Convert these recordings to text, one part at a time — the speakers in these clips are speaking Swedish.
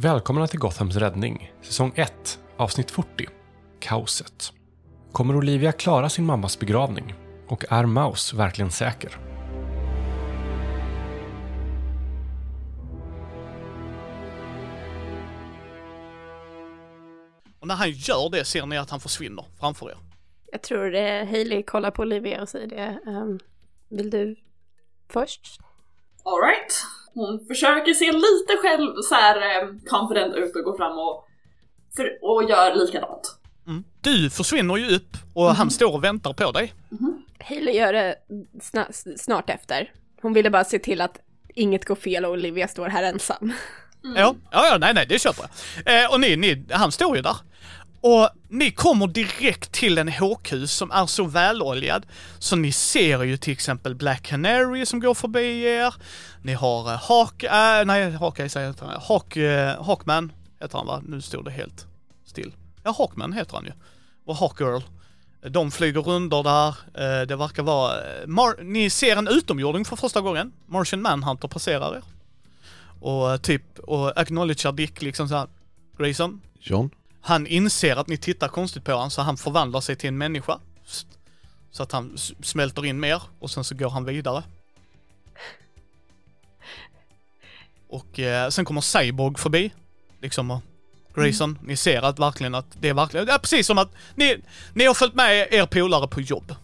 Välkomna till Gothams räddning, säsong 1, avsnitt 40, Kaoset. Kommer Olivia klara sin mammas begravning? Och är Mouse verkligen säker? Och när han gör det ser ni att han försvinner framför er. Jag tror det Hailey kollar på Olivia och säger det. Um, vill du först? Alright. Hon försöker se lite själv så här eh, confident ut och gå fram och, för, och gör likadant. Mm. Du försvinner ju upp och han står och väntar på dig. Hailey gör det sna- snart efter. Hon ville bara se till att inget går fel och Olivia står här ensam. Ja, ja, ja, nej, nej, det köper jag. Eh, och ni, ni, han står ju där. Och ni kommer direkt till en håkhus som är så väloljad så ni ser ju till exempel Black Canary som går förbi er. Ni har eh, Hawk, äh, nej Hawkeye säger jag inte. Hawk, eh, Hawkman heter han va? Nu stod det helt still. Ja, Hawkman heter han ju. Och Hawkgirl. De flyger rundor där. Eh, det verkar vara... Eh, Mar- ni ser en utomjording för första gången. Martian Manhunter passerar er. Och eh, typ, och acknowledgear Dick liksom såhär, Grayson. John? Han inser att ni tittar konstigt på honom så han förvandlar sig till en människa. Så att han smälter in mer och sen så går han vidare. Och eh, sen kommer Cyborg förbi. Liksom och Grayson, ni ser att verkligen att det är verkligen, ja precis som att ni, ni har följt med er polare på jobb.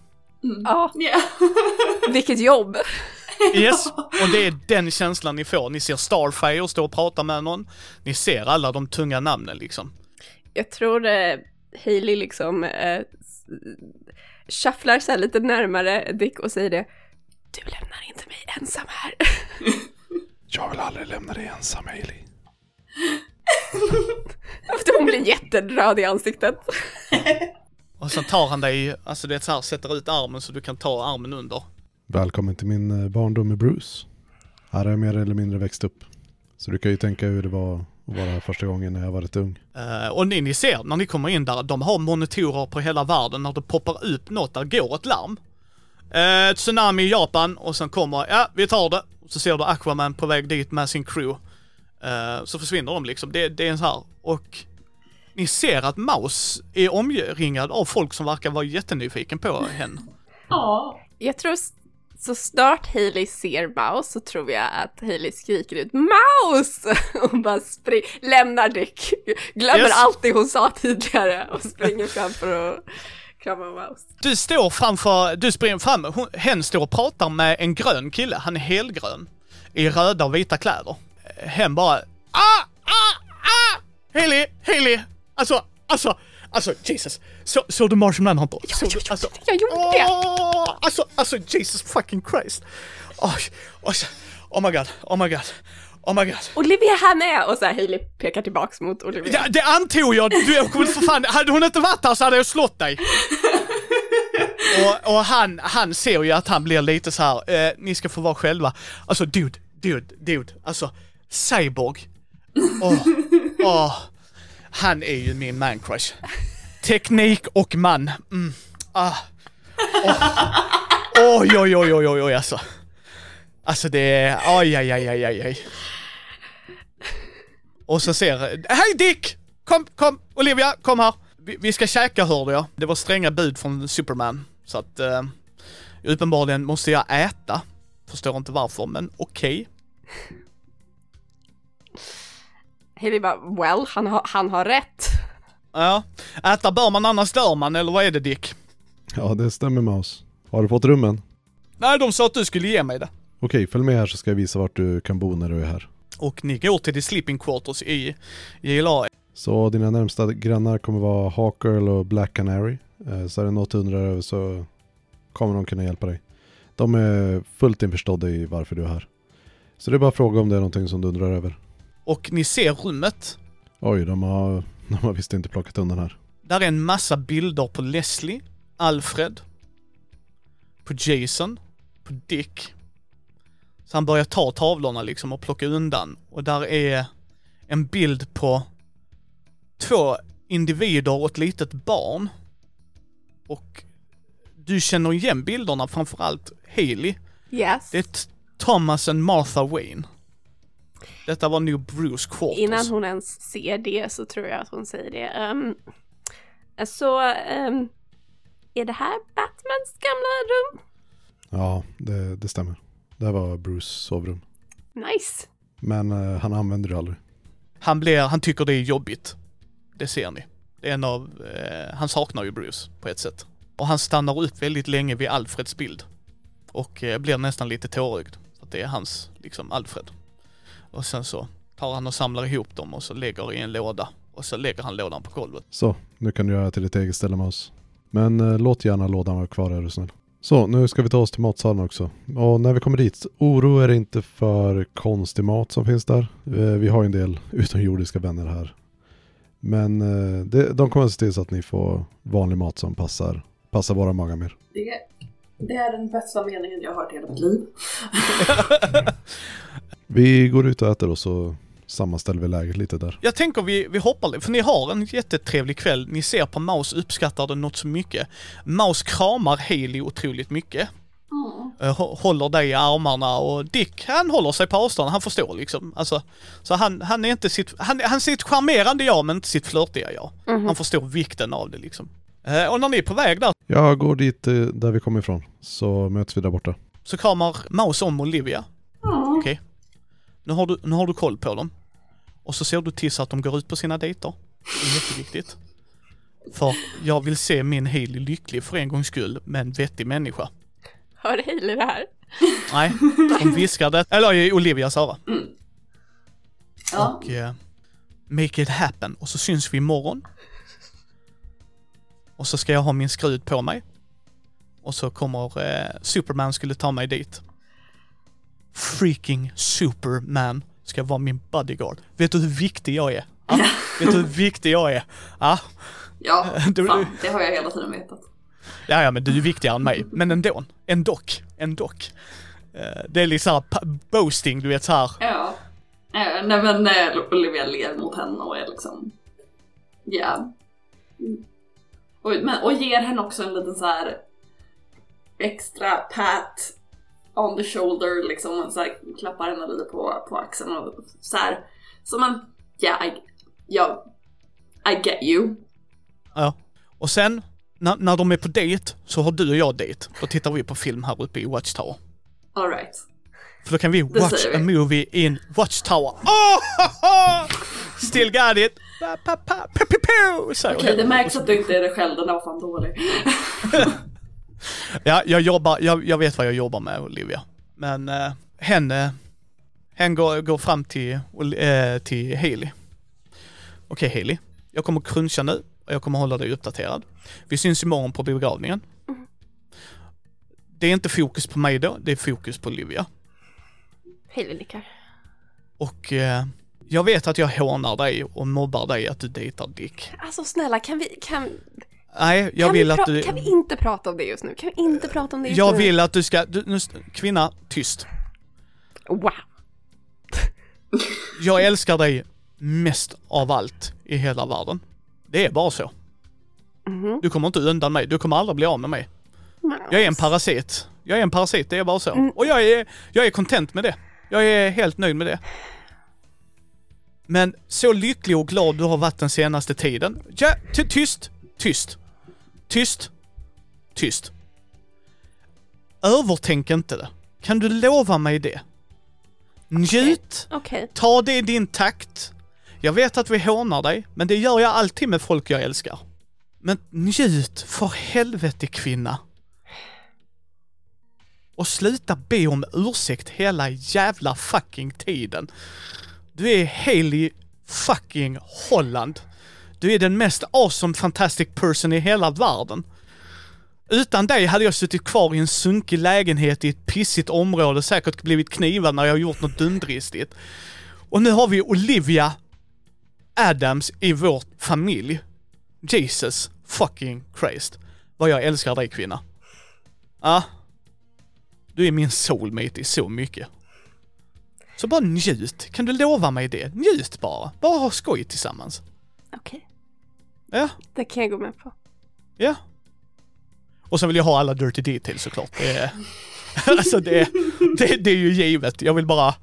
Ja, Yeah. vilket jobb! Yes, och det är den känslan ni får. Ni ser Starfire stå och prata med någon. Ni ser alla de tunga namnen liksom. Jag tror eh, Hailey liksom eh, shufflar sig lite närmare Dick och säger det. Du lämnar inte mig ensam här. Jag vill aldrig lämna dig ensam, Hailey. Efter hon blir jätteröd i ansiktet. Och sen tar han dig, alltså det är så här, sätter ut armen så du kan ta armen under. Välkommen till min eh, barndom med Bruce. Här har jag mer eller mindre växt upp. Så du kan ju tänka hur det var vara här första gången när jag var rätt ung. Eh, och ni, ni ser när ni kommer in där, de har monitorer på hela världen när det poppar upp något, där går ett larm. Uh, tsunami i Japan och sen kommer, ja vi tar det. Och så ser du Aquaman på väg dit med sin crew. Eh, så försvinner de liksom, det, det är en så här. Och ni ser att Maus är omringad av folk som verkar vara jättenyfiken på henne. Ja. Jag tror så snart Hailey ser Mouse så tror jag att Hailey skriker ut Mouse! Och bara spring, lämnar Dick, glömmer Yes. allt det hon sa tidigare och springer fram för att krama Mouse. Du står framför, du springer fram, hon, hen står och pratar med en grön kille, han är helgrön. I röda och vita kläder. Hen bara, ah, ah, ah! Haley, Haley! Alltså, alltså, alltså Jesus. Så, såg du Martian Manhunter? Ja, Såg ja, ja, alltså, jag gjorde det! alltså, alltså Jesus fucking Christ. Oh, oh, oh my god, oh my god, oh my god. Olivia är här med! Och så här Hailey pekar tillbaks mot Olivia. Det, det antog jag, du jag kommer för fan, hade hon inte varit här så hade jag slått dig. Och, och han, han ser ju att han blir lite så här. Eh, ni ska få vara själva. Alltså dude, dude, dude, alltså Cyborg. Åh, åh. Han är ju min man crush. Teknik och man. Mm. Ah. Oh. Oj, oj, oj, oj, oj, oj, alltså. Alltså det är, oj, aj, aj, aj, aj, aj. Och så ser, hej Dick! Kom, kom, Olivia, kom här. Vi, vi ska käka hörde jag. Det var stränga bud från Superman. Så att, eh, uppenbarligen måste jag äta. Förstår inte varför, men okej. Hailey bara, well, han har, han har rätt. Ja, äta bör man annars dör man, eller vad är det Dick? Ja, det stämmer Maus. Har du fått rummen? Nej, de sa att du skulle ge mig det. Okej, följ med här så ska jag visa vart du kan bo när du är här. Och ni går till the sleeping quarters i JLA. Så dina närmsta grannar kommer vara Hawkgirl och Black Canary. Eh, Så är det något du undrar över så kommer de kunna hjälpa dig. De är fullt införstådda i varför du är här. Så det är bara att fråga om det är någonting som du undrar över. Och ni ser rummet. Oj, de har, de har visst inte plockat undan här. Där är en massa bilder på Leslie, Alfred, på Jason, på Dick. Så han börjar ta tavlorna liksom och plocka undan. Och där är en bild på två individer och ett litet barn. Och du känner igen bilderna, framförallt Haley. Yes. Det är Thomas och Martha Wayne. Detta var nog Bruce Quarters. Innan hon ens ser det så tror jag att hon säger det. Um, så, um, är det här Batmans gamla rum? Ja, det, det stämmer. Det här var Bruce sovrum. Nice. Men eh, han använder det aldrig. Han, blir, han tycker det är jobbigt. Det ser ni. Det är en av, eh, han saknar ju Bruce på ett sätt. Och han stannar upp väldigt länge vid Alfreds bild. Och eh, blir nästan lite tårögd. Att det är hans, liksom Alfred. Och sen så tar han och samlar ihop dem och så lägger i en låda. Och så lägger han lådan på golvet. Så, nu kan du göra till ditt eget ställe Maus. Men eh, låt gärna lådan vara kvar är du snäll. Så, nu ska vi ta oss till matsalen också. Och när vi kommer dit, oroa er inte för konstig mat som finns där. Eh, vi har ju en del utomjordiska vänner här. Men eh, det, de kommer att se till så att ni får vanlig mat som passar, passar våra magar mer. Det, det är den bästa meningen jag har hört i hela mitt liv. Vi går ut och äter och så sammanställer vi läget lite där. Jag tänker vi, vi hoppar lite, för ni har en jättetrevlig kväll. Ni ser på Maus uppskattar det något så mycket. Maus kramar Haley otroligt mycket. Eh, hå- Håller dig i armarna och Dick, han håller sig på avstånd, han förstår liksom. Alltså, så han, han är inte sitt, han, han är sitt charmerande jag men inte sitt flörtiga jag. Han förstår vikten av det liksom. Eh, Och när ni är på väg där Jag går dit eh, där vi kommer ifrån, så möts vi där borta. så kramar Maus om Olivia. Ja. Okej. Nu, har du, nu har du koll på dem. Och så ser du till så att de går ut på sina dejter. Det är jätteviktigt. För jag vill se min Hailey lycklig för en gångs skull med en vettig människa. Hör Hailey det här? Nej, de viskar det, eller i Olivias öra. Ja. Och eh, make it happen. Och så syns vi imorgon. Och så ska jag ha min skrud på mig. Och så kommer eh, Superman skulle ta mig dit. Freaking Superman ska vara min bodyguard. Vet du hur viktig jag är? Ja? Vet du hur viktig jag är? Ja, Ja, fan, det har jag hela tiden vetat. ja, ja men du är viktigare än mig. Men ändå, ändock, ändock. Eh, det är lite såhär pa- boasting, du vet såhär. Ja. Eh, nej men eh, Olivia ler mot henne och är liksom... Ja. Och, men, och ger henne också en liten så här extra pat on the shoulder liksom. Och så här, klappar henne lite på, på axeln och så här. Som en, ja, I, ja, I get you. Ja. Och sen, när, när de är på dejt, så har du och jag dejt. Då tittar vi på film här uppe i Watchtower. Alright. För då kan vi watch säger a vi. movie in Watchtower. Oh! Still got it! Okej, jag. det märks att du inte är dig själv, den där var fan dålig. Ja, jag jobbar, jag, jag vet vad jag jobbar med Olivia. Men eh, henne, hen går, går fram till, eh, till Hailey. Okej Hailey, jag kommer cruncha nu och jag kommer hålla dig uppdaterad. Vi syns imorgon på begravningen. Det är inte fokus på mig då, det är fokus på Olivia. Hailey nickar. Och eh, jag vet att jag hånar dig och mobbar dig att du dejtar Dick. Alltså snälla, kan vi, kan, Nej, jag kan, vill vi att du... kan vi inte prata om det just nu? Kan vi inte prata om det just Jag nu? vill att du ska... Du, nu, kvinna, tyst. Wow. Jag älskar dig mest av allt i hela världen. Det är bara så. Mhm. Du kommer inte undan mig, du kommer aldrig bli av med mig. Jag är en parasit. Jag är en parasit, det är bara så. Mm. Och jag är, jag är content med det. Jag är helt nöjd med det. Men så lycklig och glad du har varit den senaste tiden. Ja, ty- tyst, tyst, tyst, tyst. Övertänk inte det. Kan du lova mig det? Njut, Okej. ta det i din takt. Jag vet att vi hånar dig, men det gör jag alltid med folk jag älskar. Men njut för helvete kvinna. Och sluta be om ursäkt hela jävla fucking tiden. Du är Haley fucking Holland. Du är den mest awesome fantastic person i hela världen. Utan dig hade jag suttit kvar i en sunkig lägenhet i ett pissigt område, säkert blivit knivad när jag gjort något dumdristigt. Och nu har vi Olivia Adams i vår familj. Jesus fucking Christ. Vad jag älskar dig kvinna. Ja. Du är min soulmate i så mycket. Så bara njut. Kan du lova mig det? Njut bara. Bara ha skoj tillsammans. Okej. Ja, Det kan jag gå med på. ja. Och så vill jag ha alla dirty details såklart. Det är, alltså det, det, det är ju givet. Jag vill bara,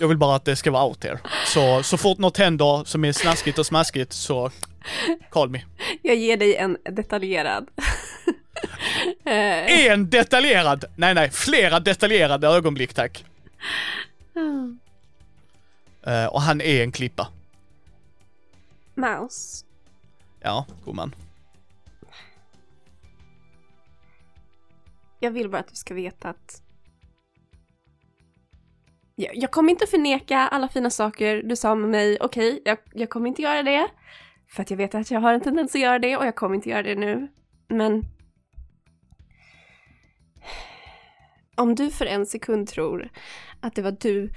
jag vill bara att det ska vara out there. Så, så fort något händer som är snaskigt och smaskigt så call me. Jag ger dig en detaljerad. En detaljerad, nej nej, flera detaljerade ögonblick tack. Eh, och han är en klippa. Mouse. Ja, gumman. Jag vill bara att du ska veta att jag, jag kommer inte förneka alla fina saker du sa med mig, okej, jag, jag kommer inte göra det. För att jag vet att jag har en tendens att göra det och jag kommer inte göra det nu. Men om du för en sekund tror att det var du,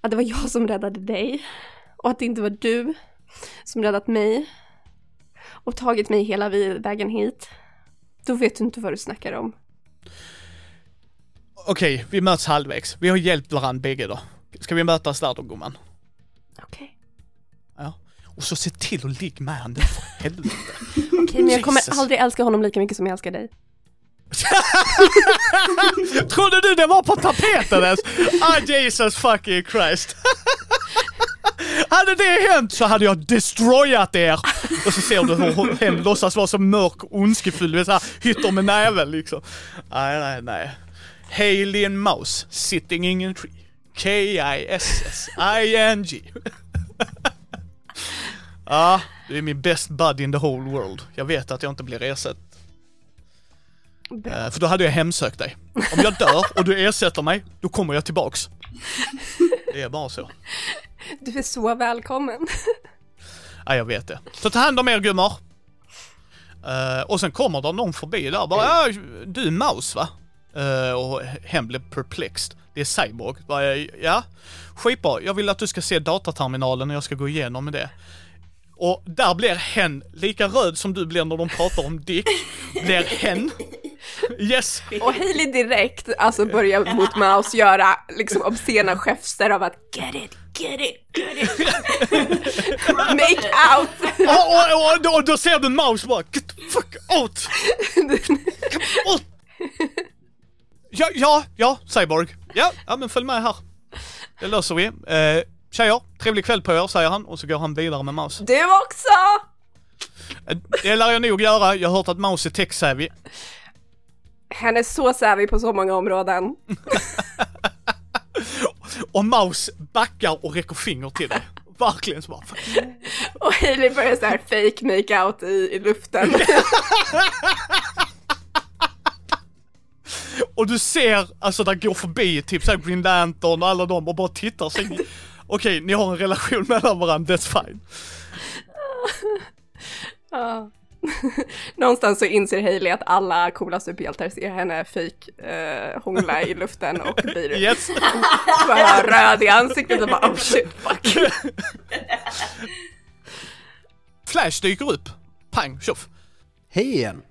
att det var jag som räddade dig och att det inte var du som räddat mig och tagit mig hela vägen hit, då vet du inte vad du snackar om. Okej, vi möts halvvägs. Vi har hjälpt varandra bägge då. Ska vi mötas där då gumman? Okej. Ja. Och så se till att ligga med honom för helvete. Okej, men jag kommer Jesus. aldrig älska honom lika mycket som jag älskar dig. Trodde du det var på tapeten ens? Ah Jesus fucking Christ. hade det hänt så hade jag destroyat er. Och så ser du hur hen låtsas vara så mörk och ondskefull, vet såhär, hytter med näven liksom. Nej, nej, nej. Alien Mouse sitting in a tree. K-I-S-S-I-N-G. Ja, du är min best bud in the whole world. Jag vet att jag inte blir ersatt. Bra. Eh, För då hade jag hemsökt dig. Om jag dör och du ersätter mig, då kommer jag tillbaks. Det är bara så. Du är så välkommen. Ja, jag vet det. Så ta hand om er gummor. Eh, och sen kommer det någon förbi där bara, ja, du är Maus va? Eh, och hen blev perplexed. Det är Cyborg. Bara, ja, skitbra. Jag vill att du ska se dataterminalen och jag ska gå igenom med det. Och där blir hen lika röd som du blir när de pratar om Dick. Blir hen. Yes. Och Hailey direkt alltså börjar mot Mouse göra liksom obscena gester av att get it, get it, get it. Make out. Och, och, och, då, då ser du Maus bara, get the fuck out! Out! Ja, ja, ja, Cyborg. Ja, ja men följ med här. Det löser vi. Eh, tjejer, trevlig kväll på er, säger han och så går han vidare med Maus. Du också! Eh, Det lär jag nog göra, jag har hört att Maus är tech-savvy. Han är så savvy på så många områden. Och Maus backar och räcker finger till dig. Verkligen så bara. Och Hailey börjar så här fake make out i, i luften. Och du ser, alltså där går förbi typ såhär Green Lantern och alla dem och bara tittar. Okej, ni har en relation mellan varandra, that's fine. Ja. Någonstans så inser Hailey att alla coola superhjältar ser henne fake eh, hångla i luften och blir Yes. bara röd i ansiktet och bara oh shit fuck. Flash dyker upp. Pang, tjoff. Hej igen!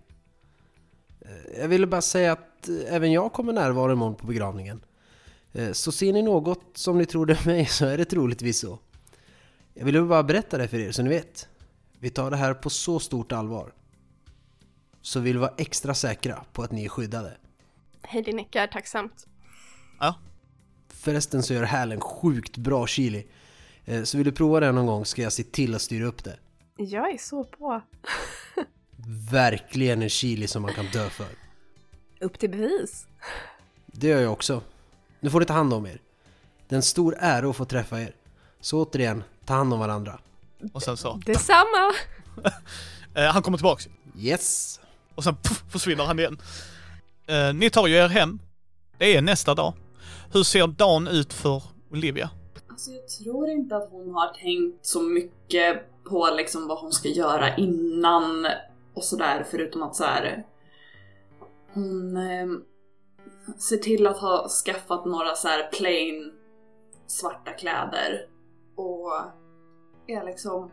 Eh, Jag ville bara säga att eh, även jag kommer närvara imorgon på begravningen. Eh, Så ser ni något som ni tror det är mig så är det troligtvis så. Jag ville bara berätta det för er så ni vet. Vi tar det här på så stort allvar. Så vill vi vara extra säkra på att ni är skyddade. Hailey nickar tacksamt. Ja. Förresten så gör Hälen sjukt bra chili. Eh, Så vill du prova det någon gång ska jag se till att styra upp det. Jag är så på. Verkligen en chili som man kan dö för. Upp till bevis. Det gör jag också. Nu får ni ta hand om er. Det är en stor ära att få träffa er. Så återigen, ta hand om varandra. Och sen så. Detsamma! Eh, han kommer tillbaks. Yes! Och sen puff, försvinner han igen. Eh, ni tar ju er hem. Det är nästa dag. Hur ser dagen ut för Olivia? Alltså jag tror inte att hon har tänkt så mycket på liksom vad hon ska göra innan och sådär förutom att så här. Hon eh, ser till att ha skaffat några så här plain svarta kläder och är liksom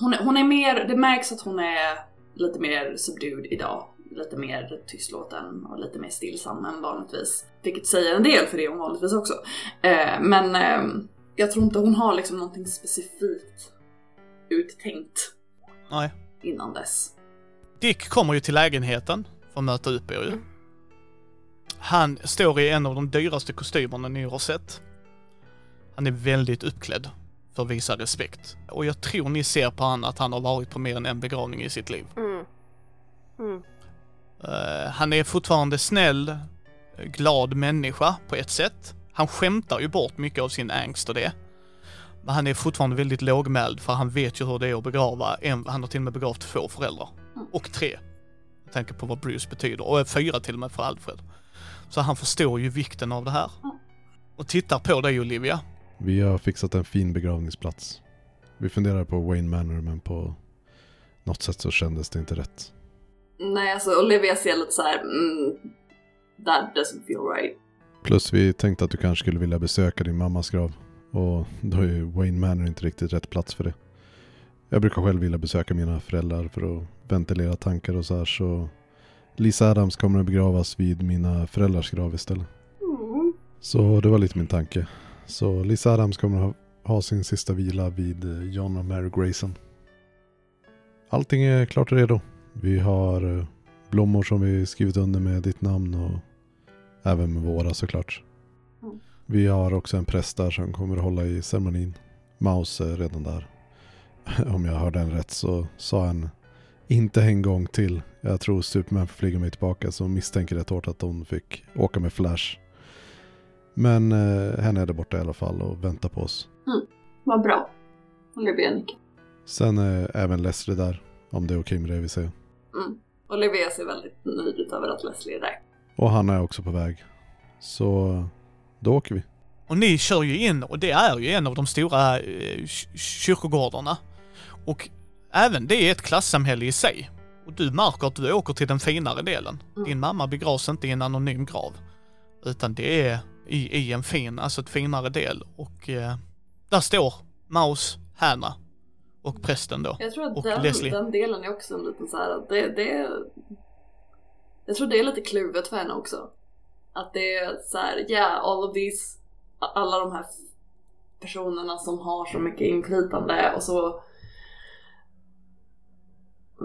hon är, hon är mer, det märks att hon är lite mer subdued idag. Lite mer tystlåten och lite mer stillsam än vanligtvis. Vilket säger en del för det hon vanligtvis också. Eh, men eh, jag tror inte hon har liksom någonting specifikt uttänkt Nej. innan dess. Dick kommer ju till lägenheten för att möta upp er ju. Han står i en av de dyraste kostymerna ni har sett. Han är väldigt uppklädd för att visa respekt. Och jag tror ni ser på han att han har varit på mer än en begravning i sitt liv. Mm. Mm. Eh, han är fortfarande snäll, glad människa på ett sätt. Han skämtar ju bort mycket av sin angst och det. Men han är fortfarande väldigt lågmäld för han vet ju hur det är att begrava en, han har till och med begravt två föräldrar. Och tre. Med tanke på vad Bruce betyder. Och fyra till och med för Alfred. Så han förstår ju vikten av det här. Och tittar på dig Olivia. Vi har fixat en fin begravningsplats. Vi funderar på Wayne Manor men på något sätt så kändes det inte rätt. Nej, alltså Olivia ser lite så här. Mm, that doesn't feel right. Plus vi tänkte att du kanske skulle vilja besöka din mammas grav. Och då är Wayne Manor inte riktigt rätt plats för det. Jag brukar själv vilja besöka mina föräldrar för att ventilera tankar och så här så Lisa Adams kommer att begravas vid mina föräldrars grav istället. Mm. Så det var lite min tanke. Så Lisa Adams kommer ha, ha sin sista vila vid eh, John och Mary Grayson. Allting är klart och redo. Vi har eh, blommor som vi skrivit under med ditt namn och även med våra såklart. Mm. Vi har också en präst där som kommer att hålla i ceremonin. Maus är redan där. Om jag hörde den rätt så sa han inte en gång till. Jag tror Superman får flyga mig tillbaka så misstänker rätt hårt att hon fick åka med Flash. Men eh, henne är där borta i alla fall och väntar på oss. Vad bra. Olivia nickar. Sen är även Leslie där. Om det är okej med det vi säger. Mm. Olivia ser väldigt nöjd ut över att Leslie är där. Och Hanna är också på väg. Så då åker vi. Och ni kör ju in och det är ju en av de stora eh, ky- kyrkogårdarna. Och även det är ett klassamhälle i sig. Och du märker att du åker till den finare delen. Mm. Din mamma begravs inte i en anonym grav. Utan det är i, i en fin, alltså ett finare del. Och eh, där står Maus, Hanna och prästen då. Jag tror att den, Leslie. den delen är också en liten så här, att det, det Jag tror det är lite kluvet för henne också. Att det är så här, yeah, all of these, alla de här personerna som har så mycket inflytande och så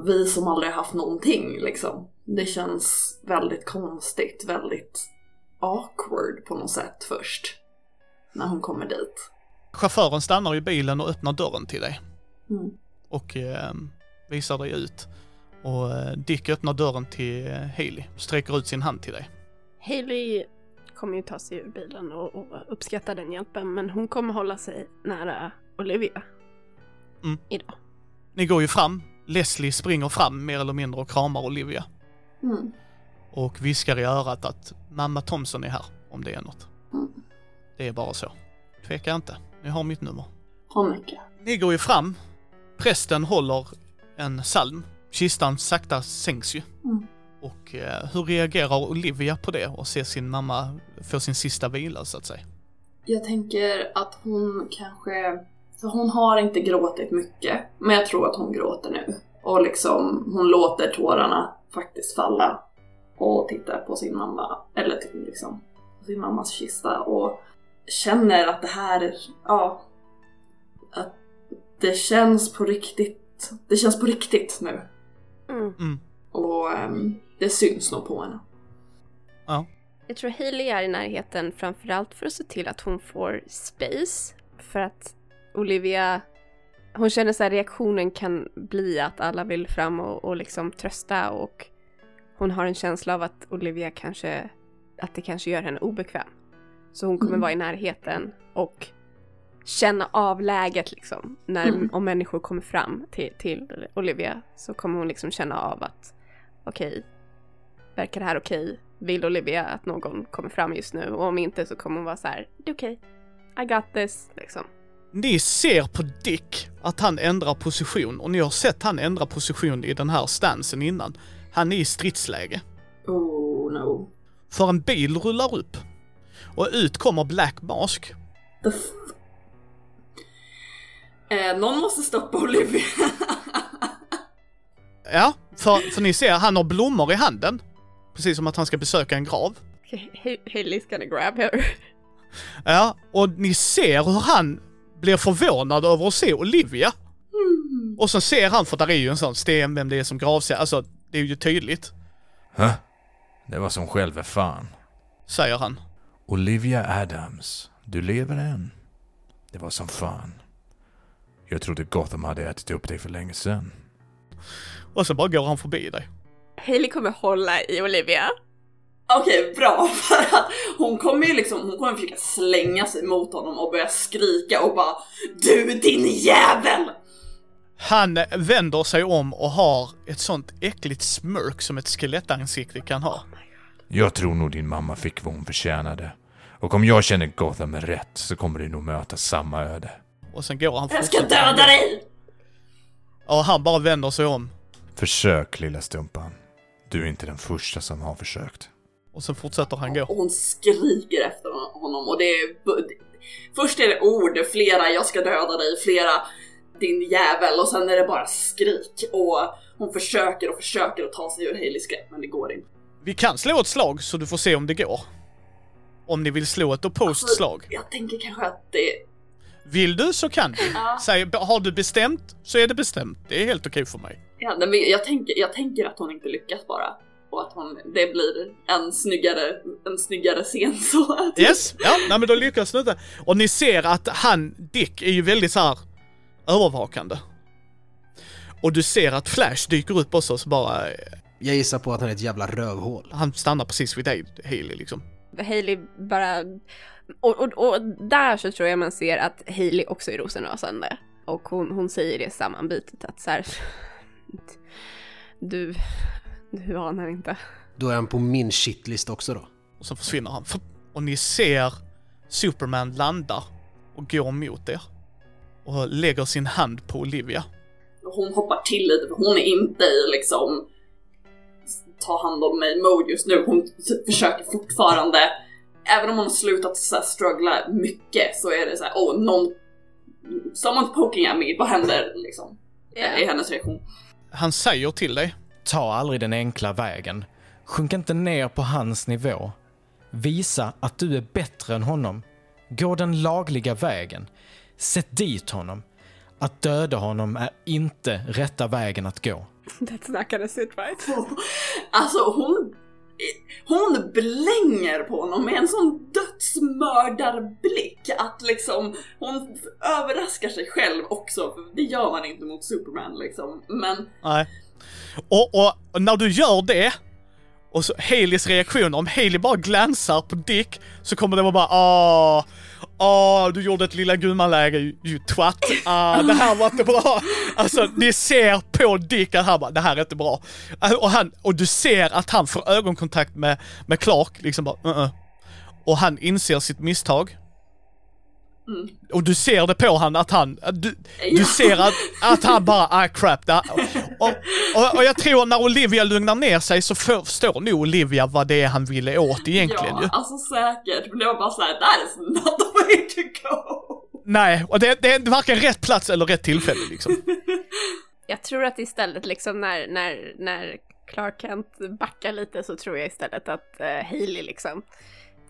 vi som aldrig haft någonting liksom. Det känns väldigt konstigt, väldigt awkward på något sätt först. När hon kommer dit. Chauffören stannar i bilen och öppnar dörren till dig. Mm. och eh, visar dig ut. Och eh, Dick öppnar dörren till eh, Haley och sträcker ut sin hand till dig. Hailey kommer ju ta sig ur bilen och, och uppskatta den hjälpen men hon kommer hålla sig nära Olivia. Mm. Idag. Ni går ju fram. Leslie springer fram mer eller mindre och kramar Olivia Mm. Och viskar i örat att mamma Thompson är här om det är något. Mm. Det är bara så. Tveka inte. Ni har mitt nummer. Hon nickar. Ni går ju fram. Prästen håller en psalm. Kistan sakta sänks ju. Mm. Och eh, hur reagerar Olivia på det och ser sin mamma få sin sista vila så att säga? Jag tänker att hon kanske, för hon har inte gråtit mycket, men jag tror att hon gråter nu. Och liksom, hon låter tårarna faktiskt falla och tittar på sin mamma, eller till liksom, på sin mammas kista och känner att det här, ja, att det känns på riktigt, det känns på riktigt nu. Mm. Mm. Och ehm, det syns nog på henne. Jag tror Hailey är i närheten framförallt för att se till att hon får space. För att Olivia, hon känner så här reaktionen kan bli att alla vill fram och, och liksom trösta och hon har en känsla av att Olivia kanske, att det kanske gör henne obekväm. Så hon kommer Mm. vara i närheten och känna av läget liksom. När, Mm. om människor kommer fram till, till Olivia så kommer hon liksom känna av att okej, verkar det här okej? Vill Olivia att någon kommer fram just nu? Och om inte så kommer hon vara så här, det är okej. I got this, liksom. Ni ser på Dick att han ändrar position och ni har sett han ändra position i den här stansen innan. Han är i stridsläge. Oh no. För en bil rullar upp. Och ut kommer Black Mask. The f- eh, någon måste stoppa Olivia. Ja, för, för ni ser, han har blommor i handen. Precis som att han ska besöka en grav. Hailey's gonna grab her. Ja, och ni ser hur han blir förvånad över att se Olivia. Och så ser han, för där är ju en sån sten, vem det är som gravsäger, alltså det är ju tydligt. Hä? Det var som själva fan. säger han. Olivia Adams, du lever än. Det var som fan. Jag trodde Gotham hade ätit upp dig för länge sedan. Och så bara går han förbi dig. Hailey kommer hålla i Olivia. Okej, bra. För att hon kommer ju liksom, hon kommer försöka slänga sig mot honom och börja skrika och bara Du din jävel! Han vänder sig om och har ett sånt äckligt smörk som ett skelettansikte kan ha. Jag tror nog din mamma fick vad hon förtjänade. Och om jag känner Gotham är rätt så kommer du nog möta samma öde. Och sen går han Jag ska döda dig! Och han bara vänder sig om. Försök lilla stumpan. Du är inte den första som har försökt. Och sen fortsätter han gå. Och hon skriker efter honom och det är... Först är det ord, flera jag ska döda dig, flera din jävel och sen är det bara skrik och hon försöker och försöker att ta sig ur Haleys grepp men det går inte. Vi kan slå ett slag så du får se om det går. Om ni vill slå ett opposed slag. Jag tänker kanske att det... Vill du så kan du. Ja. Säg, har du bestämt så är det bestämt. Det är helt okej för mig. Ja, men jag, tänker, jag tänker att hon inte lyckas bara. Och att hon, det blir en snyggare, en snyggare scen så att... Yes, ja, nej men då lyckas du inte. Och ni ser att han, Dick, är ju väldigt så här övervakande. Och du ser att Flash dyker upp också så bara, Jag gissar på att han är ett jävla rövhål. han stannar precis vid dig, Haley liksom. Hailey bara... Och, och, och där så tror jag man ser att Hailey också är rosenrasande. Och hon, hon säger det sammanbitet att så här... Du... Du anar inte. Då är han på min shitlist också då. Och så försvinner han. Och ni ser Superman landa och går mot er. Och lägger sin hand på Olivia. Hon hoppar till lite för hon är inte i liksom ta hand om mig mode just nu. Hon försöker fortfarande, även om hon har slutat så här struggla mycket så är det så här, oh någon, someone's poking at me, vad händer liksom? Är hennes reaktion. Han säger till dig. Ta aldrig den enkla vägen. Sjunk inte ner på hans nivå. Visa att du är bättre än honom. Gå den lagliga vägen. Sätt dit honom. Att döda honom är inte rätta vägen att gå. That's not gonna sit right. Alltså hon, hon blänger på honom med en sån dödsmördarblick att liksom hon överraskar sig själv också, det gör man inte mot Superman liksom. Men Nej. Och, och när du gör det, och så Haleys reaktion, om Haley bara glansar på Dick, så kommer det vara bara ah, ah, du gjorde ett lilla gummanläge ju, ju twatt, ah, det här var inte bra. Alltså, ni ser på Dick att han bara, det här är inte bra. Äh, och, han, och du ser att han får ögonkontakt med, med Clark, liksom bara, uh -uh. Och han inser sitt misstag. Och du ser det på han att han, du, du ser att, att han bara, ah crap, det. Och, och, och jag tror när Olivia lugnar ner sig så förstår nog Olivia vad det är han ville åt egentligen ju. ja, alltså säkert. Men det var bara såhär, that is not the way to go. Nej, och det, det är varken rätt plats eller rätt tillfälle liksom. Jag tror att istället liksom när, när, när Clark Kent backar lite så tror jag istället att uh, Hailey liksom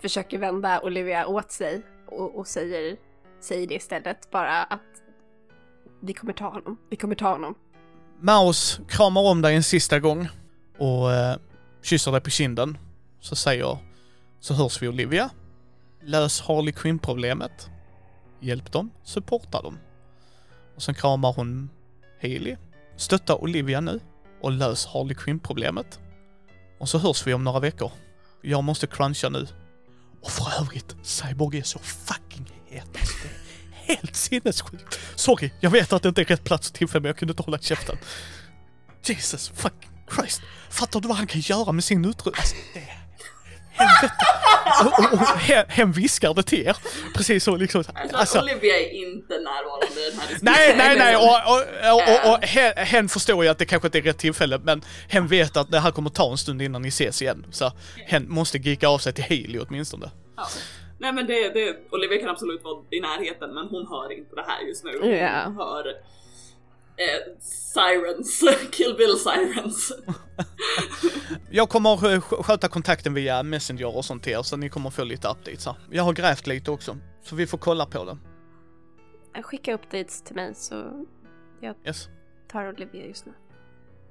försöker vända Olivia åt sig och, och säger, Säg det istället bara att vi kommer ta honom, vi kommer ta honom. Maus kramar om dig en sista gång och eh, kysser dig på kinden. Så säger, så hörs vi Olivia. Lös Harley Quinn-problemet. Hjälp dem, supporta dem. Och sen kramar hon Haley. Stötta Olivia nu och lös Harley Quinn-problemet. Och så hörs vi om några veckor. Jag måste cruncha nu. Och för övrigt, Cyborg är så fucking är helt sinnessjukt. Sorry, jag vet att det inte är rätt plats och tillfälle men jag kunde inte hålla käften. Jesus fucking Christ. Fattar du vad han kan göra med sin utrustning? Alltså, det är... Helvete. Och, och, och hen, hen viskar det till er. Precis så liksom. Alltså, Alltså, Olivia är inte närvarande i den här diskussionen. Nej, nej, nej, och, och, och, och, och hen, hen förstår ju att det kanske inte är rätt tillfälle, men hen vet att det här kommer ta en stund innan ni ses igen. Så hen måste geeka av sig till Haley åtminstone. Ja. Nej men det, det, Olivia kan absolut vara i närheten men hon hör inte det här just nu. Hon Ja. hör eh, sirens, Kill Bill sirens. Jag kommer sk- sköta kontakten via Messenger och sånt till er, så ni kommer få lite updates här. Jag har grävt lite också, så vi får kolla på det. Skicka updates till mig så jag Yes. tar Olivia just nu.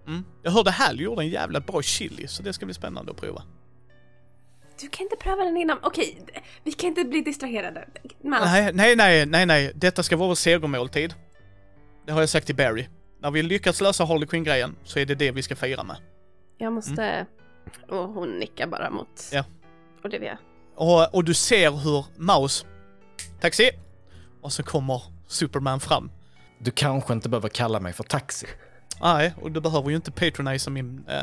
Mm. Jag hörde Hal gjorde en jävla bra chili, så det ska bli spännande att prova. Du kan inte pröva den innan. Okej, vi kan inte bli distraherade. Mouse. Nej, nej, nej, nej, nej. Detta ska vara vår segermåltid. Det har jag sagt till Barry. När vi lyckats lösa Harley Quinn-grejen så är det det vi ska fira med. Jag måste... Och hon nickar bara mot Ja. Olivia. Och, och du ser hur Mouse... Taxi! Och så kommer Superman fram. Du kanske inte behöver kalla mig för taxi. Nej, och du behöver ju inte patronisa min... Eh,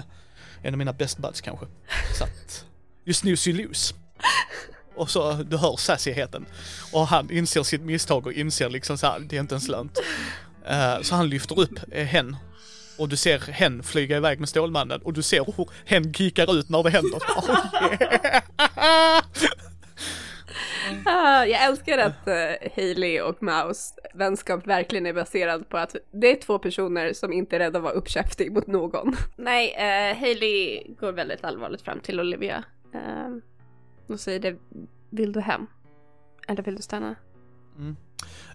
en av mina best buds kanske. Så att... You snooze you lose. Och så, du hör sassyheten. Och han inser sitt misstag och inser liksom så här, det är inte ens lönt. Eh, så han lyfter upp eh, hen. Och du ser hen flyga iväg med Stålmannen och du ser hur hen kickar ut när det händer. Oh, yeah. Ah, jag älskar att uh, Hailey och Mouse vänskap verkligen är baserad på att det är två personer som inte är rädda att vara uppkäftig mot någon. Nej, uh, Hailey går väldigt allvarligt fram till Olivia uh, och säger det, vill du hem? Eller vill du stanna?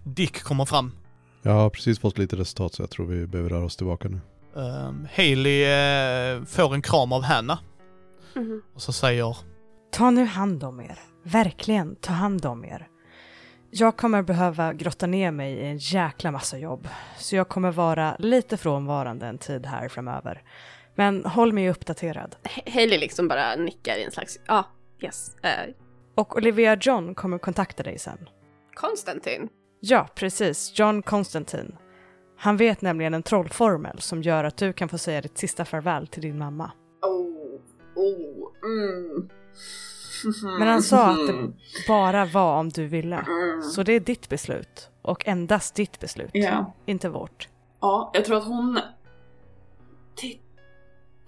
Dick kommer fram. Jag har precis fått lite resultat så jag tror vi behöver röra oss tillbaka nu. Um, Hailey eh, får en kram av Hanna Mhm. och så säger Ta nu hand om er. Verkligen, ta hand om er. Jag kommer behöva grotta ner mig i en jäkla massa jobb, så jag kommer vara lite frånvarande en tid här framöver. Men håll mig uppdaterad. Ha- Hailey liksom bara nickar i en slags, ja, ah, yes. Uh, Och Olivia John kommer kontakta dig sen. Konstantin. Ja, precis. John Constantine. Han vet nämligen en trollformel som gör att du kan få säga ditt sista farväl till din mamma. Oh, oh, mm. Men han sa att det bara var om du ville. Mm. Så det är ditt beslut. Och endast ditt beslut. Ja. Inte vårt. Ja, jag tror att hon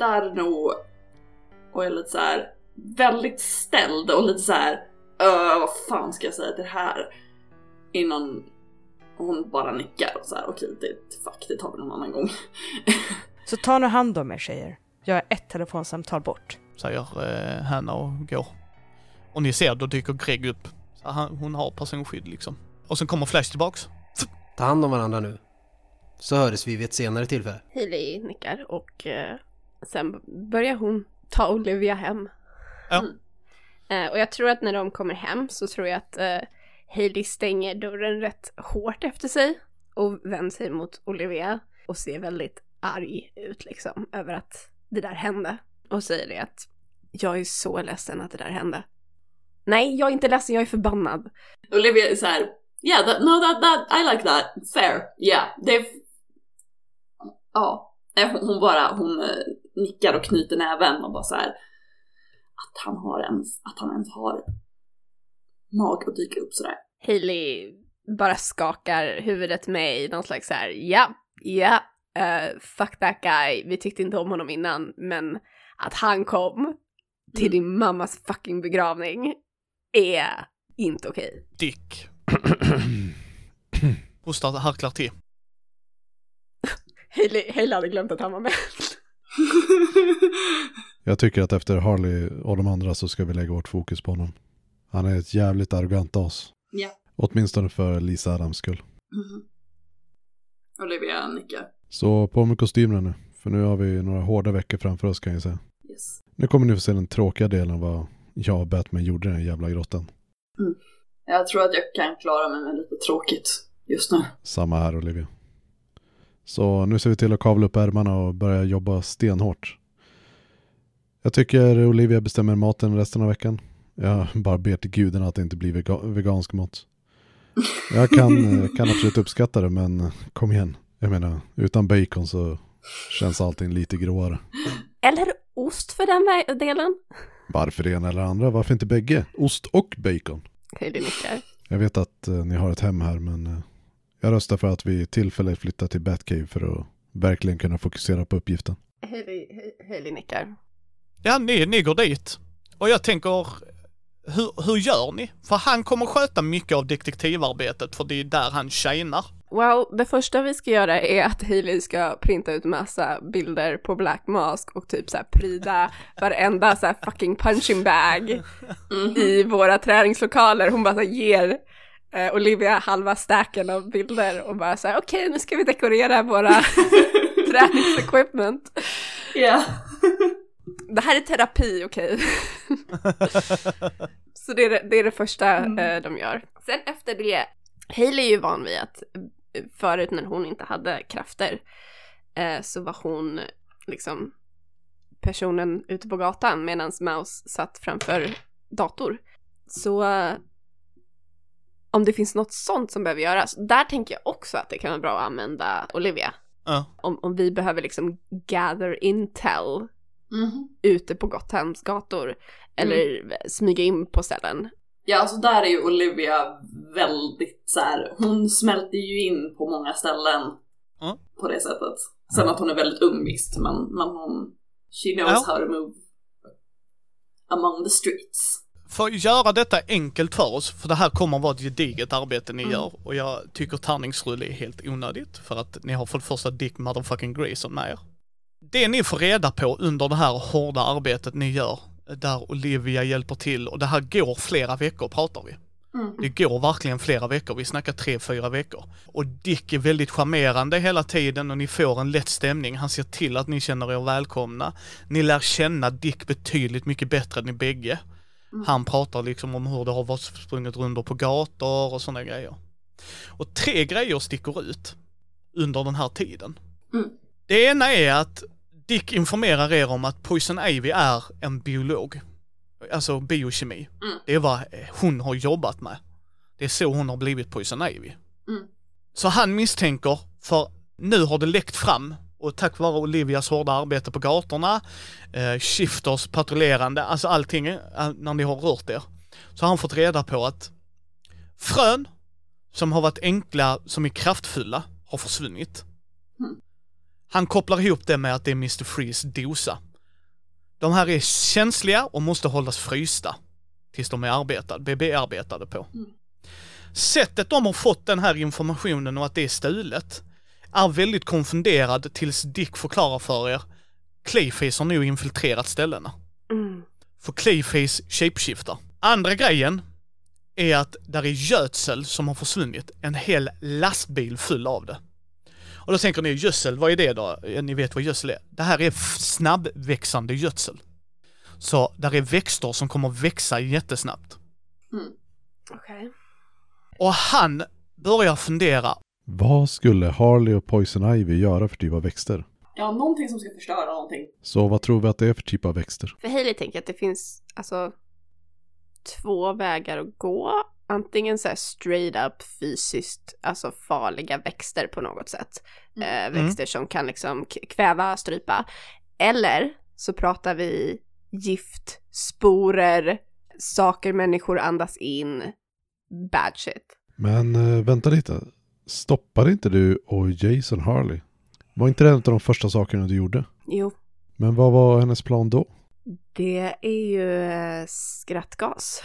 tittar nog och är lite så här väldigt ställd och lite så här "Öh, vad fan ska jag säga till det här? Innan hon bara nickar och så här okej, det, fuck, det tar vi någon annan gång. Så ta nu hand om er tjejer. Jag är ett telefonsamtal bort. säger eh, Hanna och går. Och ni ser, då dyker Greg upp. Så han, hon har personskydd liksom. Och sen kommer Flash tillbaks. Ta hand om varandra nu. Så hörs vi vid ett senare tillfälle. Hailey nickar och eh, sen börjar hon ta Olivia hem. Ja. Mm. Eh, och jag tror att när de kommer hem så tror jag att eh, Hailey stänger dörren rätt hårt efter sig och vänder sig mot Olivia och ser väldigt arg ut liksom över att det där hände. Och säger det att jag är så ledsen att det där hände. Nej, jag är inte ledsen, jag är förbannad. Olivia är så här yeah, that, no that, that, I like that, fair, yeah, det är... Ja, hon, hon bara, hon eh, nickar och knyter näven och bara så här att han har ens, att han ens har mag att dyka upp sådär. Hailey bara skakar huvudet med i någon slags så här, ja, ja, eh, fuck that guy, vi tyckte inte om honom innan, men att han kom till din mammas fucking begravning är inte okej. Dick. Hostar harklar till. Hailey, Hailey hade glömt att han var med. Jag tycker att efter Harley och de andra så ska vi lägga vårt fokus på honom. Han är ett jävligt arrogant as. Ja. Åtminstone för Lisa Adams skull. Mhm. Olivia nickar. Så på med kostymerna nu. För nu har vi några hårda veckor framför oss kan jag säga. Yes. Nu kommer ni få se den tråkiga delen vad jag och Batman gjorde i den jävla grottan. Jag tror att jag kan klara mig med lite tråkigt just nu. Samma här Olivia. Så nu ser vi till att kavla upp ärmarna och börja jobba stenhårt. Jag tycker Olivia bestämmer maten resten av veckan. Jag bara ber till gudarna att det inte blir vega- vegansk mat. Jag kan, kan absolut uppskatta det men kom igen. Jag menar, utan bacon så känns allting lite gråare. Eller ost för den delen. Varför det ena eller andra? Varför inte bägge? Ost och bacon. Hailey nickar. Jag vet att eh, ni har ett hem här men eh, jag röstar för att vi tillfälligt flyttar till Batcave för att verkligen kunna fokusera på uppgiften. Hailey nickar. Ja, ni, ni går dit. Och jag tänker, hur, hur gör ni? För han kommer sköta mycket av detektivarbetet, för det är där han tjänar. Well, det första vi ska göra är att Hailey ska printa ut massa bilder på Black Mask och typ så här pryda varenda så här fucking punching bag i våra träningslokaler. Hon bara så här ger eh, Olivia halva stacken av bilder och bara så här okej nu ska vi dekorera våra träningsequipment. Ja. Det här är terapi, okej? så det är det, det är det första eh, de gör. Sen efter det, Hailey är ju van vid att eh, förut när hon inte hade krafter eh, så var hon liksom personen ute på gatan medan Mouse satt framför dator. Så eh, om det finns något sånt som behöver göras, där tänker jag också att det kan vara bra att använda Olivia. Ja. Om, om vi behöver liksom gather intel Mhm. ute på Gothams gator eller smyga in på ställen. Ja, alltså där är ju Olivia väldigt så här. hon smälter ju in på många ställen Mm. på det sättet. Sen att hon är väldigt ung visst, men, men hon, she knows Ja. how to move among the streets. För att göra detta enkelt för oss, för det här kommer att vara ett gediget arbete ni Mm. gör och jag tycker tärningsrulle är helt onödigt för att ni har för det första Dick motherfucking Grayson med er. Det ni får reda på under det här hårda arbetet ni gör, där Olivia hjälper till och det här går flera veckor pratar vi. Mm. Det går verkligen flera veckor, vi snackar tre, fyra veckor. Och Dick är väldigt charmerande hela tiden och ni får en lätt stämning. Han ser till att ni känner er välkomna. Ni lär känna Dick betydligt mycket bättre än ni bägge. Han pratar liksom om hur det har varit sprungit runt på gator och sådana grejer. Och tre grejer sticker ut under den här tiden. Mm. Det ena är att Dick informerar er om att Poison Ivy är en biolog. Alltså biokemi. Mm. Det är vad hon har jobbat med. Det är så hon har blivit Poison Ivy. Mm. Så han misstänker, för nu har det läckt fram och tack vare Olivias hårda arbete på gatorna, eh, shifters patrullerande, alltså allting eh, när ni har rört er, så har han fått reda på att frön som har varit enkla, som är kraftfulla, har försvunnit. Mm. Han kopplar ihop det med att det är Mr. Freeze dosa. De här är känsliga och måste hållas frysta tills de är arbetade, bearbetade på. Sättet de har fått den här informationen och att det är stulet är väldigt konfunderad tills Dick förklarar för er Clayface har nu infiltrerat ställena. Mm. För Clayface shapeshiftar. Andra grejen är att där är gödsel som har försvunnit. En hel lastbil full av det. Och då tänker ni, gödsel, vad är det då? Ni vet vad gödsel är. Det här är snabbväxande gödsel. Så där är växter som kommer växa jättesnabbt. Okej. Och han börjar fundera, Vad skulle Harley och Poison Ivy göra för typ av växter? Ja, någonting som ska förstöra någonting. Så vad tror vi att det är för typ av växter? För Hailey tänker att det finns alltså två vägar att gå. Antingen så här straight up fysiskt, alltså farliga växter på något sätt. Eh, växter som kan liksom kväva, strypa. Eller så pratar vi gift, sporer, saker människor andas in, bad shit. Men eh, vänta lite. Stoppade inte du och Jason Harley? Var inte det en av de första sakerna du gjorde? Jo, Men vad var hennes plan då? det är ju eh, skrattgas.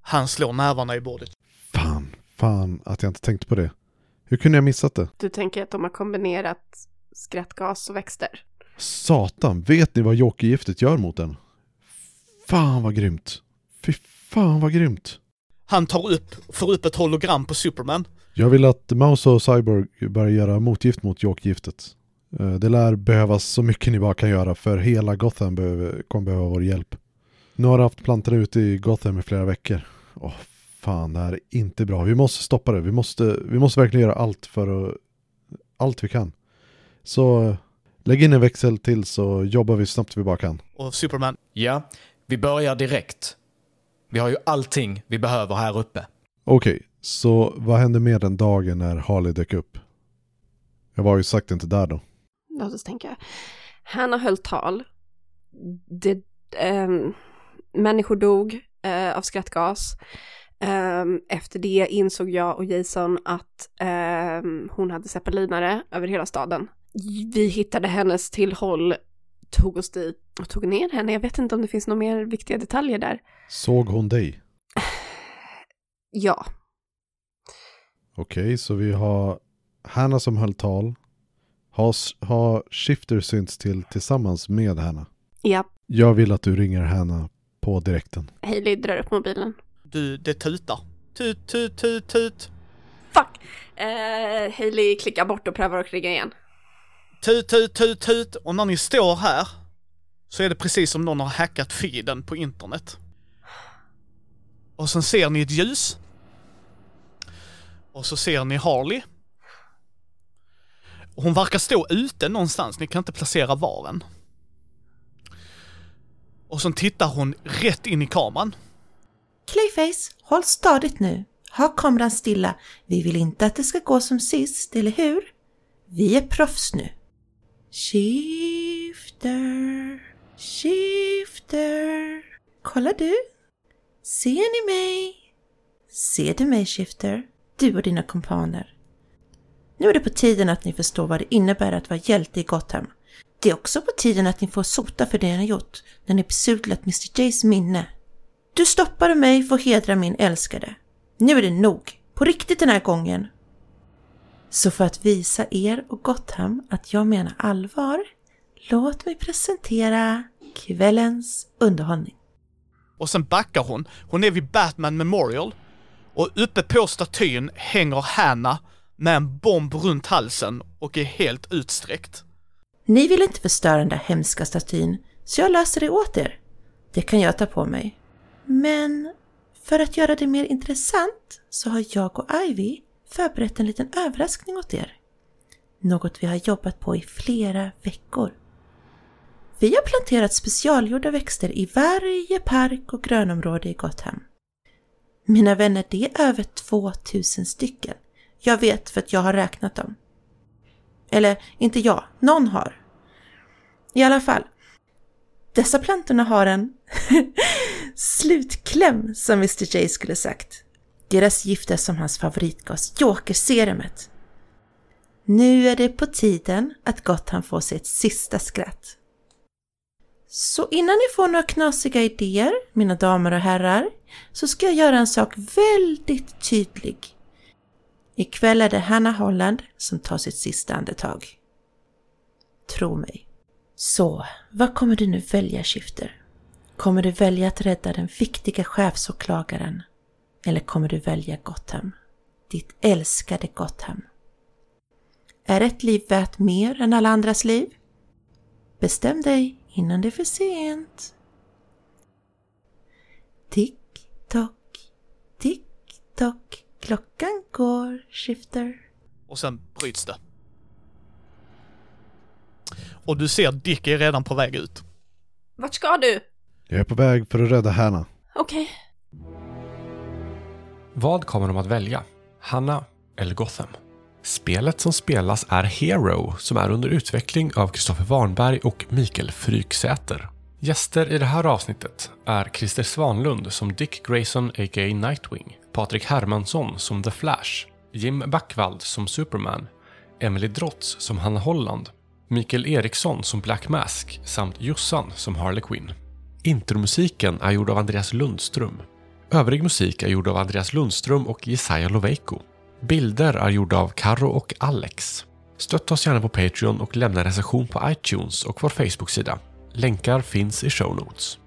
han slår nävarna i bordet. Fan, fan att jag inte tänkte på det. Hur kunde jag missat det? Du tänker att de har kombinerat skrattgas och växter? Satan, vet ni vad jokergiftet gör mot en? Fan vad grymt. Fy fan vad grymt. Han tar upp, får upp ett hologram på Superman. Jag vill att Mouse och Cyborg börjar göra motgift mot jokgiftet. Eh, Det lär behövas så mycket ni bara kan göra för hela Gotham behöver, kommer behöva vår hjälp. Nu har du haft plantorna ute i Gotham i flera veckor. Åh, fan det här är inte bra. Vi måste stoppa det. Vi måste, vi måste verkligen göra allt för att, allt vi kan. Så lägg in en växel till så jobbar vi snabbt vi bara kan. Och Superman, Ja, vi börjar direkt. Vi har ju allting vi behöver här uppe. Okej, så vad hände med den dagen när Harley dök upp? Jag var ju sagt inte där då. Låt oss tänka. Hanna höll tal. Det, ehm, människor dog eh, av skrattgas. Ehm, efter det insåg jag och Jason att ehm, hon hade zeppelinare över hela staden. Vi hittade hennes tillhåll, tog oss dit och tog ner henne. Jag vet inte om det finns några mer viktiga detaljer där. Såg hon dig? Ja, Okej, så vi har Hanna som höll tal. Har, har Shifter synts till tillsammans med Hanna. ja. Jag vill att du ringer Hanna på direkten. Hailey drar upp mobilen. du, det tutar. Tut, tut, tut, tut. Fuck! Eh, Hailey klickar bort och prövar att ringa igen. Tut, tut, tut, tut. Och när ni står här så är det precis som någon har hackat feeden på internet. Och sen ser ni ett ljus. Och så ser ni Harley. Hon verkar stå ute någonstans, ni kan inte placera var än. Och så tittar hon rätt in i kameran. Clayface, håll stadigt nu. Ha kameran stilla. Vi vill inte att det ska gå som sist, eller hur? Vi är proffs nu. Shifter, shifter. Kolla du. Ser ni mig? Ser du mig, Shifter? Du och dina kompaner. Nu är det på tiden att ni förstår vad det innebär att vara hjälte i Gotham. Det är också på tiden att ni får sota för det ni har gjort när ni besudlat Mr Jays minne. Du stoppade mig för att hedra min älskade. Nu är det nog. På riktigt den här gången. Så för att visa er och Gotham att jag menar allvar, låt mig presentera kvällens underhållning. Och sen backar hon. Hon är vid Batman Memorial. Och uppe på statyn hänger Hanna med en bomb runt halsen och är helt utsträckt. Ni vill inte förstöra den där hemska statyn, så jag löser det åt er. Det kan jag ta på mig. Men för att göra det mer intressant så har jag och Ivy förberett en liten överraskning åt er. Något vi har jobbat på i flera veckor. Vi har planterat specialgjorda växter i varje park och grönområde i Gotham. Mina vänner, det är över 2000 stycken. Jag vet för att jag har räknat dem. Eller inte jag, någon har. I alla fall, dessa plantorna har en slutkläm som Mr J skulle sagt. Deras gift är som hans favoritgas, jokerserumet. Nu är det på tiden att Gotham får sig ett sista skratt. Så innan ni får några knasiga idéer, mina damer och herrar, så ska jag göra en sak väldigt tydlig. Ikväll är det Hanna Holland som tar sitt sista andetag. Tro mig. Så, vad kommer du nu välja, Shifter? Kommer du välja att rädda den viktiga chefsåklagaren? Eller kommer du välja Gotham? Ditt älskade Gotham? Är ett liv värt mer än alla andras liv? Bestäm dig innan det är för sent. Tick tock, tick tock, klockan går, Shifter. Och sen bryts det. Och du ser Dick är redan på väg ut. Vart ska du? Jag är på väg för att rädda Hanna. Okej. Vad kommer de att välja? Hanna eller Gotham? Spelet som spelas är Hero som är under utveckling av Kristoffer Warnberg och Mikael Fryksäter. Gäster i det här avsnittet är Christer Svanlund som Dick Grayson a.k.a. Nightwing, Patrik Hermansson som The Flash, Jim Backvald som Superman, Emily Drotz som Hanna Holland, Mikael Eriksson som Black Mask samt Jossan som Harley Quinn. Intromusiken är gjord av Andreas Lundström. Övrig musik är gjord av Andreas Lundström och Jesaja Loveiko. Bilder är gjorda av Karo och Alex. Stötta oss gärna på Patreon och lämna recension på iTunes och vår Facebook-sida. Länkar finns i show notes.